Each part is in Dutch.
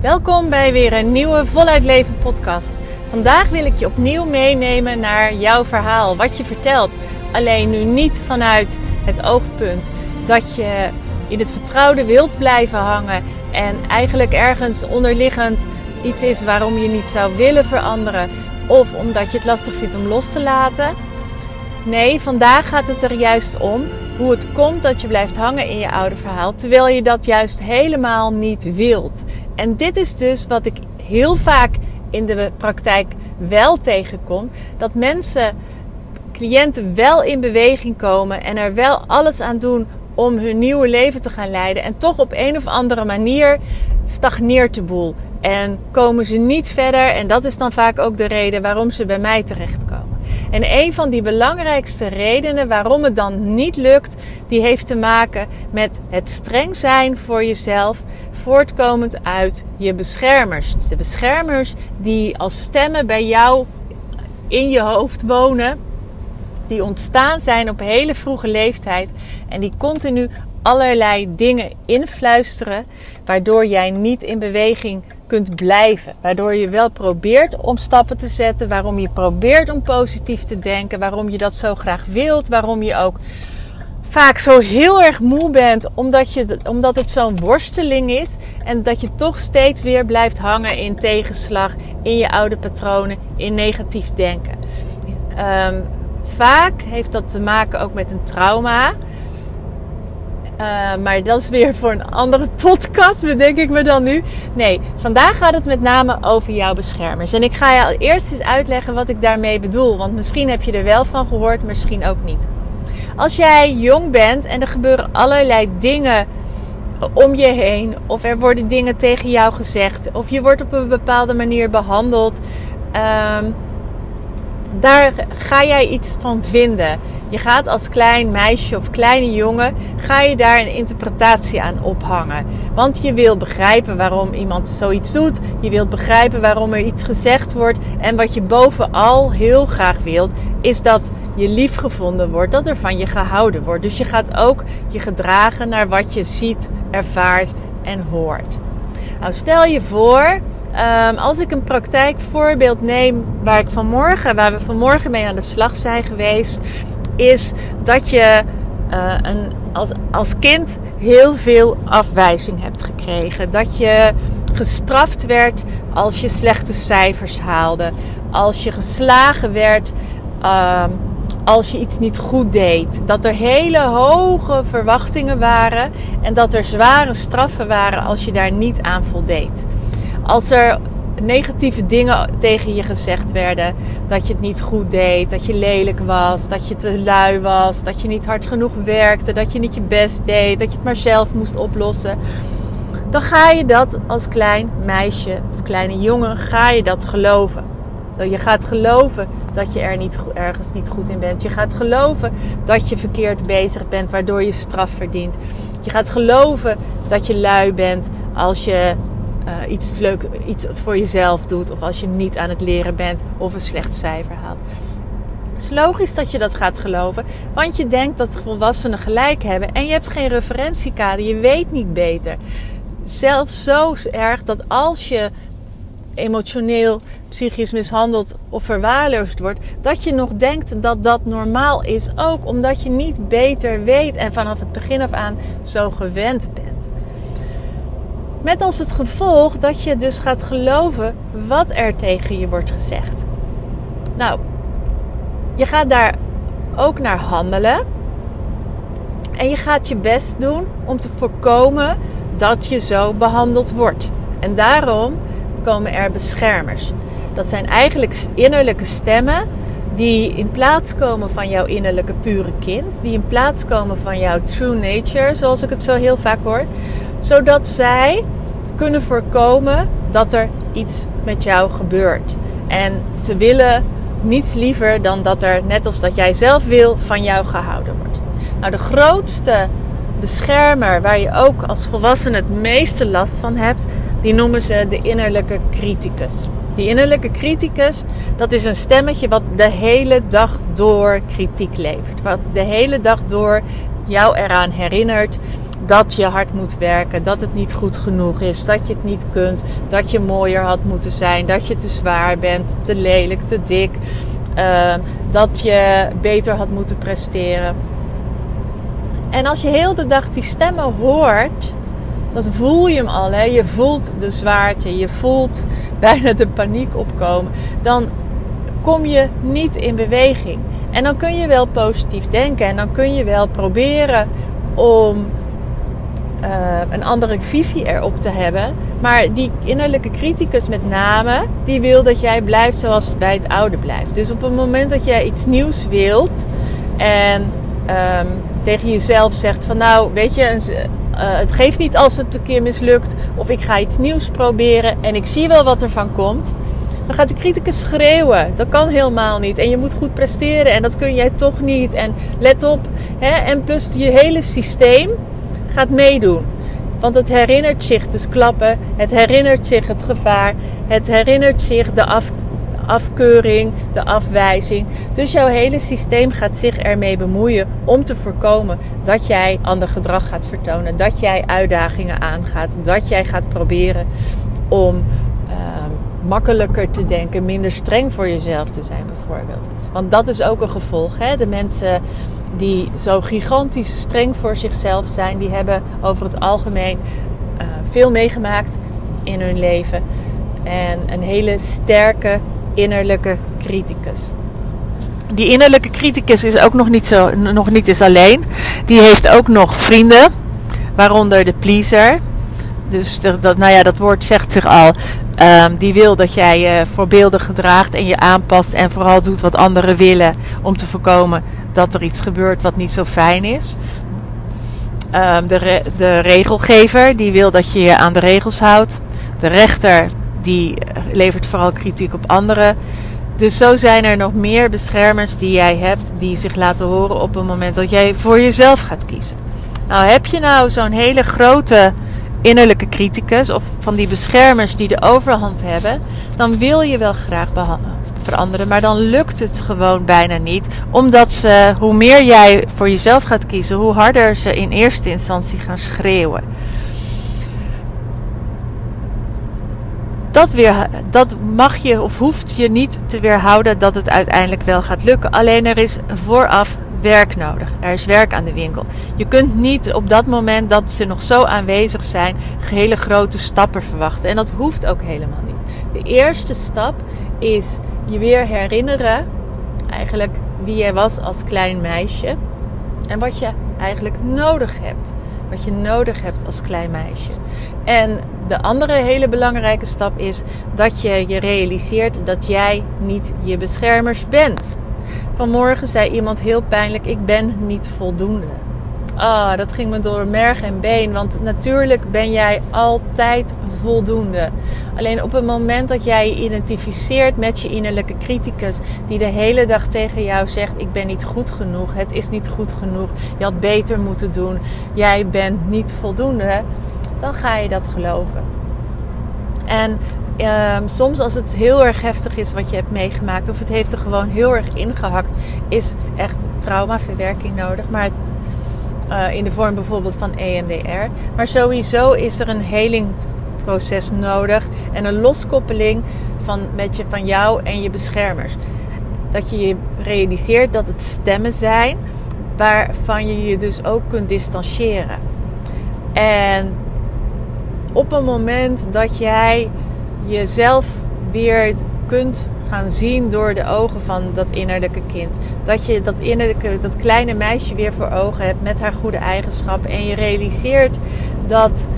Welkom bij weer een nieuwe Voluit Leven podcast. Vandaag wil ik je opnieuw meenemen naar jouw verhaal, wat je vertelt. Alleen nu niet vanuit het oogpunt dat je in het vertrouwde wilt blijven hangen en eigenlijk ergens onderliggend iets is waarom je niet zou willen veranderen of omdat je het lastig vindt om los te laten. Nee, vandaag gaat het er juist om hoe het komt dat je blijft hangen in je oude verhaal, terwijl je dat juist helemaal niet wilt. En dit is dus wat ik heel vaak in de praktijk wel tegenkom: dat mensen, cliënten wel in beweging komen en er wel alles aan doen om hun nieuwe leven te gaan leiden. En toch op een of andere manier stagneert de boel. En komen ze niet verder. En dat is dan vaak ook de reden waarom ze bij mij terechtkomen. En een van die belangrijkste redenen waarom het dan niet lukt, die heeft te maken met het streng zijn voor jezelf, voortkomend uit je beschermers. De beschermers die als stemmen bij jou in je hoofd wonen, die ontstaan zijn op hele vroege leeftijd en die continu allerlei dingen influisteren, waardoor jij niet in beweging kunt blijven. Waardoor je wel probeert om stappen te zetten, waarom je probeert om positief te denken, waarom je dat zo graag wilt, waarom je ook vaak zo heel erg moe bent omdat, je, omdat het zo'n worsteling is en dat je toch steeds weer blijft hangen in tegenslag, in je oude patronen, in negatief denken. Um, vaak heeft dat te maken ook met een trauma. Uh, maar dat is weer voor een andere podcast, bedenk ik me dan nu. Nee, vandaag gaat het met name over jouw beschermers. En ik ga je eerst eens uitleggen wat ik daarmee bedoel. Want misschien heb je er wel van gehoord, misschien ook niet. Als jij jong bent en er gebeuren allerlei dingen om je heen, of er worden dingen tegen jou gezegd, of je wordt op een bepaalde manier behandeld. Um, daar ga jij iets van vinden. Je gaat als klein meisje of kleine jongen, ga je daar een interpretatie aan ophangen. Want je wil begrijpen waarom iemand zoiets doet. Je wilt begrijpen waarom er iets gezegd wordt. En wat je bovenal heel graag wilt, is dat je lief gevonden wordt. Dat er van je gehouden wordt. Dus je gaat ook je gedragen naar wat je ziet, ervaart en hoort. Nou, stel je voor Um, als ik een praktijkvoorbeeld neem waar ik vanmorgen, waar we vanmorgen mee aan de slag zijn geweest, is dat je uh, een, als, als kind heel veel afwijzing hebt gekregen. Dat je gestraft werd als je slechte cijfers haalde. Als je geslagen werd um, als je iets niet goed deed. Dat er hele hoge verwachtingen waren en dat er zware straffen waren als je daar niet aan voldeed. Als er negatieve dingen tegen je gezegd werden. Dat je het niet goed deed, dat je lelijk was, dat je te lui was, dat je niet hard genoeg werkte, dat je niet je best deed, dat je het maar zelf moest oplossen. Dan ga je dat als klein meisje of kleine jongen, ga je dat geloven. Je gaat geloven dat je er niet, ergens niet goed in bent. Je gaat geloven dat je verkeerd bezig bent, waardoor je straf verdient. Je gaat geloven dat je lui bent als je uh, iets leuk iets voor jezelf doet. Of als je niet aan het leren bent of een slecht cijfer haalt. Het is logisch dat je dat gaat geloven, want je denkt dat volwassenen gelijk hebben en je hebt geen referentiekader, je weet niet beter. Zelfs zo erg dat als je emotioneel, psychisch mishandeld of verwaarloosd wordt, dat je nog denkt dat dat normaal is, ook omdat je niet beter weet en vanaf het begin af aan zo gewend bent. Met als het gevolg dat je dus gaat geloven wat er tegen je wordt gezegd. Nou, je gaat daar ook naar handelen. En je gaat je best doen om te voorkomen dat je zo behandeld wordt. En daarom komen er beschermers. Dat zijn eigenlijk innerlijke stemmen die in plaats komen van jouw innerlijke pure kind, die in plaats komen van jouw true nature, zoals ik het zo heel vaak hoor, zodat zij kunnen voorkomen dat er iets met jou gebeurt. En ze willen niets liever dan dat er, net als dat jij zelf wil, van jou gehouden wordt. Nou, de grootste beschermer waar je ook als volwassene het meeste last van hebt, die noemen ze de innerlijke criticus. Die innerlijke criticus, dat is een stemmetje wat de hele dag door kritiek levert. Wat de hele dag door jou eraan herinnert dat je hard moet werken, dat het niet goed genoeg is, dat je het niet kunt, dat je mooier had moeten zijn, dat je te zwaar bent, te lelijk, te dik, uh, dat je beter had moeten presteren. En als je heel de dag die stemmen hoort, dan voel je hem al. Hè? Je voelt de zwaarte, je voelt bijna de paniek opkomen. Dan kom je niet in beweging. En dan kun je wel positief denken en dan kun je wel proberen om uh, een andere visie erop te hebben. Maar die innerlijke criticus met name, die wil dat jij blijft zoals het bij het oude blijft. Dus op het moment dat jij iets nieuws wilt en um, tegen jezelf zegt van nou, weet je, uh, het geeft niet als het een keer mislukt. Of ik ga iets nieuws proberen en ik zie wel wat er van komt. Dan gaat de criticus schreeuwen. Dat kan helemaal niet. En je moet goed presteren en dat kun jij toch niet. En let op. Hè? En plus je hele systeem gaat meedoen. Want het herinnert zich dus klappen, het herinnert zich het gevaar, het herinnert zich de af, afkeuring, de afwijzing. Dus jouw hele systeem gaat zich ermee bemoeien om te voorkomen dat jij ander gedrag gaat vertonen, dat jij uitdagingen aangaat, dat jij gaat proberen om uh, makkelijker te denken, minder streng voor jezelf te zijn bijvoorbeeld. Want dat is ook een gevolg. Hè? De mensen die zo gigantisch streng voor zichzelf zijn, die hebben over het algemeen uh, veel meegemaakt in hun leven. En een hele sterke innerlijke criticus. Die innerlijke criticus is ook nog niet, zo, nog niet eens alleen. Die heeft ook nog vrienden, waaronder de pleaser. Dus dat, nou ja, dat woord zegt zich al. Um, die wil dat jij je voorbeeldig gedraagt en je aanpast en vooral doet wat anderen willen om te voorkomen dat er iets gebeurt wat niet zo fijn is. Um, de, de regelgever die wil dat je je aan de regels houdt. De rechter die levert vooral kritiek op anderen. Dus zo zijn er nog meer beschermers die jij hebt die zich laten horen op het moment dat jij voor jezelf gaat kiezen. Nou, heb je nou zo'n hele grote innerlijke criticus of van die beschermers die de overhand hebben, dan wil je wel graag veranderen, maar dan lukt het gewoon bijna niet, omdat ze, hoe meer jij voor jezelf gaat kiezen, hoe harder ze in eerste instantie gaan schreeuwen. Dat, weer, dat mag je of hoeft je niet te weerhouden dat het uiteindelijk wel gaat lukken. Alleen er is vooraf werk nodig. Er is werk aan de winkel. Je kunt niet op dat moment dat ze nog zo aanwezig zijn, hele grote stappen verwachten. En dat hoeft ook helemaal niet. De eerste stap is je weer herinneren, eigenlijk wie jij was als klein meisje. En wat je eigenlijk nodig hebt. Wat je nodig hebt als klein meisje. En de andere hele belangrijke stap is dat je je realiseert dat jij niet je beschermers bent. Vanmorgen zei iemand heel pijnlijk: Ik ben niet voldoende. Ah, dat ging me door merg en been. Want natuurlijk ben jij altijd voldoende. Alleen op het moment dat jij je identificeert met je innerlijke criticus, die de hele dag tegen jou zegt: Ik ben niet goed genoeg, het is niet goed genoeg, je had beter moeten doen, jij bent niet voldoende, dan ga je dat geloven. En Um, soms als het heel erg heftig is wat je hebt meegemaakt, of het heeft er gewoon heel erg ingehakt, is echt traumaverwerking nodig. Maar uh, in de vorm bijvoorbeeld van EMDR. Maar sowieso is er een helingproces nodig en een loskoppeling van, met je, van jou en je beschermers. Dat je je realiseert dat het stemmen zijn waarvan je je dus ook kunt distancieren. En op een moment dat jij jezelf weer kunt gaan zien door de ogen van dat innerlijke kind. Dat je dat innerlijke, dat kleine meisje weer voor ogen hebt met haar goede eigenschappen. En je realiseert dat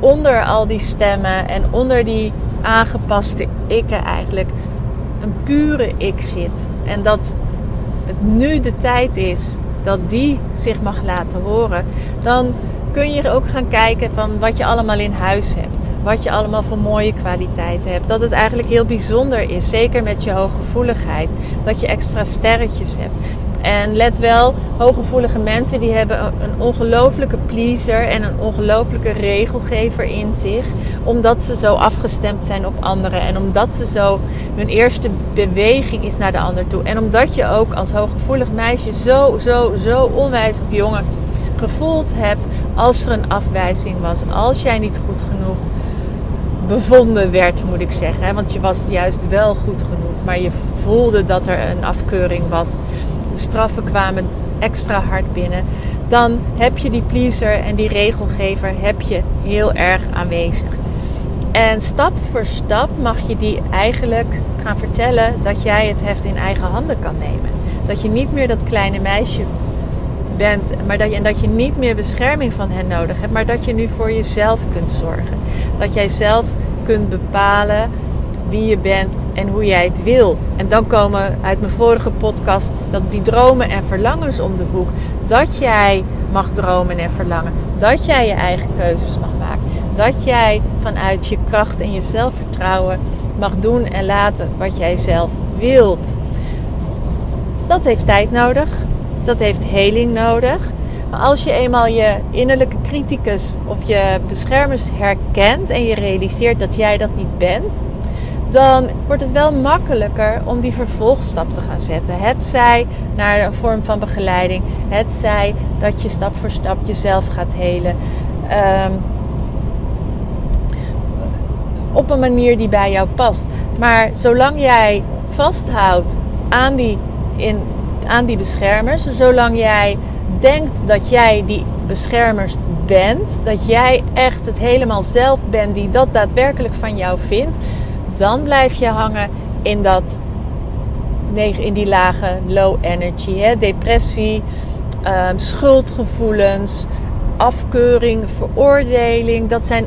onder al die stemmen en onder die aangepaste ikken eigenlijk een pure ik zit. En dat het nu de tijd is dat die zich mag laten horen. Dan kun je ook gaan kijken van wat je allemaal in huis hebt wat je allemaal voor mooie kwaliteiten hebt. Dat het eigenlijk heel bijzonder is, zeker met je hooggevoeligheid, dat je extra sterretjes hebt. En let wel, hooggevoelige mensen die hebben een ongelofelijke pleaser en een ongelofelijke regelgever in zich. Omdat ze zo afgestemd zijn op anderen. En omdat ze zo hun eerste beweging is naar de ander toe. En omdat je ook als hooggevoelig meisje zo, zo, zo onwijs of jongen gevoeld hebt als er een afwijzing was. Als jij niet goed genoeg bevonden werd, moet ik zeggen. Want je was juist wel goed genoeg. Maar je voelde dat er een afkeuring was. De straffen kwamen extra hard binnen. Dan heb je die pleaser en die regelgever heb je heel erg aanwezig. En stap voor stap mag je die eigenlijk gaan vertellen dat jij het heft in eigen handen kan nemen. Dat je niet meer dat kleine meisje bent, maar dat je, en dat je niet meer bescherming van hen nodig hebt, maar dat je nu voor jezelf kunt zorgen. Dat jij zelf kunt bepalen wie je bent en hoe jij het wil. En dan komen uit mijn vorige podcast dat die dromen en verlangens om de hoek. Dat jij mag dromen en verlangen. Dat jij je eigen keuzes mag maken. Dat jij vanuit je kracht en je zelfvertrouwen mag doen en laten wat jij zelf wilt. Dat heeft tijd nodig dat heeft heling nodig. Maar als je eenmaal je innerlijke criticus of je beschermers herkent en je realiseert dat jij dat niet bent, dan wordt het wel makkelijker om die vervolgstap te gaan zetten. Het zij naar een vorm van begeleiding, het zij dat je stap voor stap jezelf gaat helen. Um, op een manier die bij jou past. Maar zolang jij vasthoudt aan die in aan die beschermers. Zolang jij denkt dat jij die beschermers bent, dat jij echt het helemaal zelf bent die dat daadwerkelijk van jou vindt, dan blijf je hangen in dat in die lage low energy, hè? depressie, um, schuldgevoelens, afkeuring, veroordeling. Dat zijn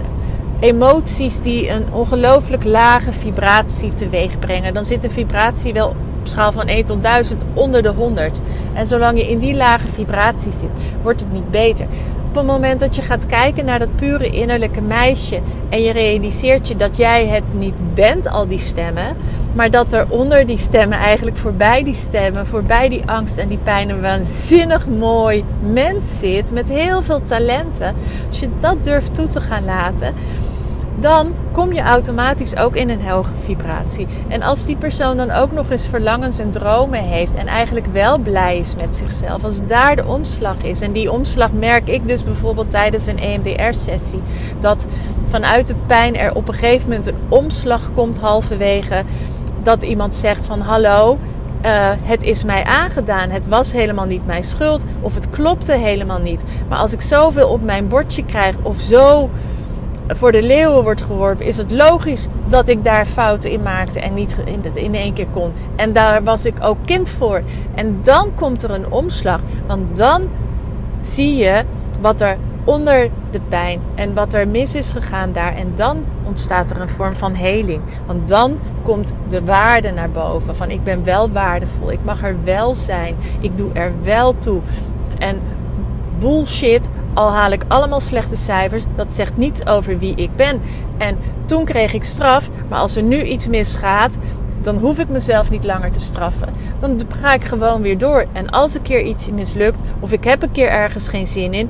emoties die een ongelooflijk lage vibratie teweeg brengen. Dan zit de vibratie wel schaal van 1 tot 1000 onder de 100. En zolang je in die lage vibratie zit, wordt het niet beter. Op het moment dat je gaat kijken naar dat pure innerlijke meisje en je realiseert je dat jij het niet bent, al die stemmen, maar dat er onder die stemmen, eigenlijk voorbij die stemmen, voorbij die angst en die pijn, een waanzinnig mooi mens zit met heel veel talenten. Als je dat durft toe te gaan laten, dan kom je automatisch ook in een hoge vibratie. En als die persoon dan ook nog eens verlangens en dromen heeft en eigenlijk wel blij is met zichzelf, als daar de omslag is. En die omslag merk ik dus bijvoorbeeld tijdens een EMDR-sessie. Dat vanuit de pijn er op een gegeven moment een omslag komt halverwege. Dat iemand zegt van hallo, uh, het is mij aangedaan. Het was helemaal niet mijn schuld. Of het klopte helemaal niet. Maar als ik zoveel op mijn bordje krijg of zo voor de leeuwen wordt geworpen, is het logisch dat ik daar fouten in maakte en niet in één keer kon. En daar was ik ook kind voor. En dan komt er een omslag, want dan zie je wat er onder de pijn en wat er mis is gegaan daar. En dan ontstaat er een vorm van heling. Want dan komt de waarde naar boven. Van ik ben wel waardevol. Ik mag er wel zijn. Ik doe er wel toe. En bullshit al haal ik allemaal slechte cijfers, dat zegt niets over wie ik ben. En toen kreeg ik straf, maar als er nu iets misgaat, dan hoef ik mezelf niet langer te straffen. Dan ga ik gewoon weer door. En als een keer iets mislukt, of ik heb een keer ergens geen zin in,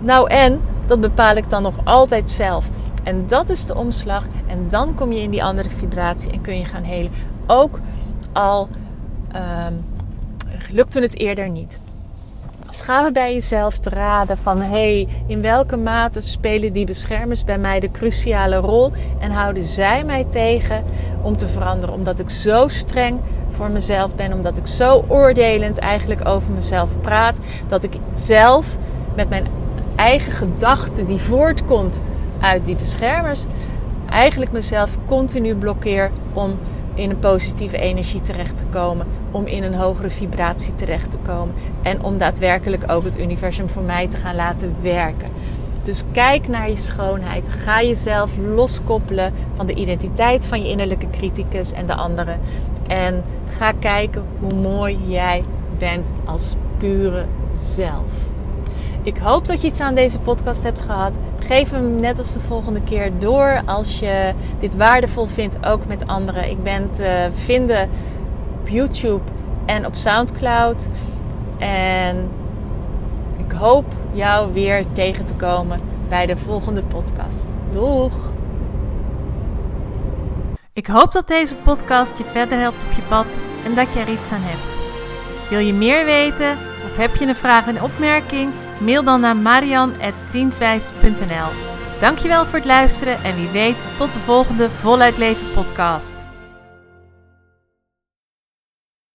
nou en, dat bepaal ik dan nog altijd zelf. En dat is de omslag. En dan kom je in die andere vibratie en kun je gaan helen. Ook al um, lukte het eerder niet. Dus ga bij jezelf te raden van hey, in welke mate spelen die beschermers bij mij de cruciale rol? En houden zij mij tegen om te veranderen, omdat ik zo streng voor mezelf ben, omdat ik zo oordelend eigenlijk over mezelf praat, dat ik zelf met mijn eigen gedachten die voortkomt uit die beschermers eigenlijk mezelf continu blokkeer om in een positieve energie terecht te komen, om in een hogere vibratie terecht te komen en om daadwerkelijk ook het universum voor mij te gaan laten werken. Dus kijk naar je schoonheid. Ga jezelf loskoppelen van de identiteit van je innerlijke criticus en de anderen. En ga kijken hoe mooi jij bent als pure zelf. Ik hoop dat je iets aan deze podcast hebt gehad. Geef hem net als de volgende keer door als je dit waardevol vindt, ook met anderen. Ik ben te vinden op YouTube en op SoundCloud. En ik hoop jou weer tegen te komen bij de volgende podcast. Doeg! Ik hoop dat deze podcast je verder helpt op je pad en dat je er iets aan hebt. Wil je meer weten of heb je een vraag en opmerking? Mail dan naar marian.zienswijs.nl Dankjewel voor het luisteren en wie weet tot de volgende Voluit Leven podcast.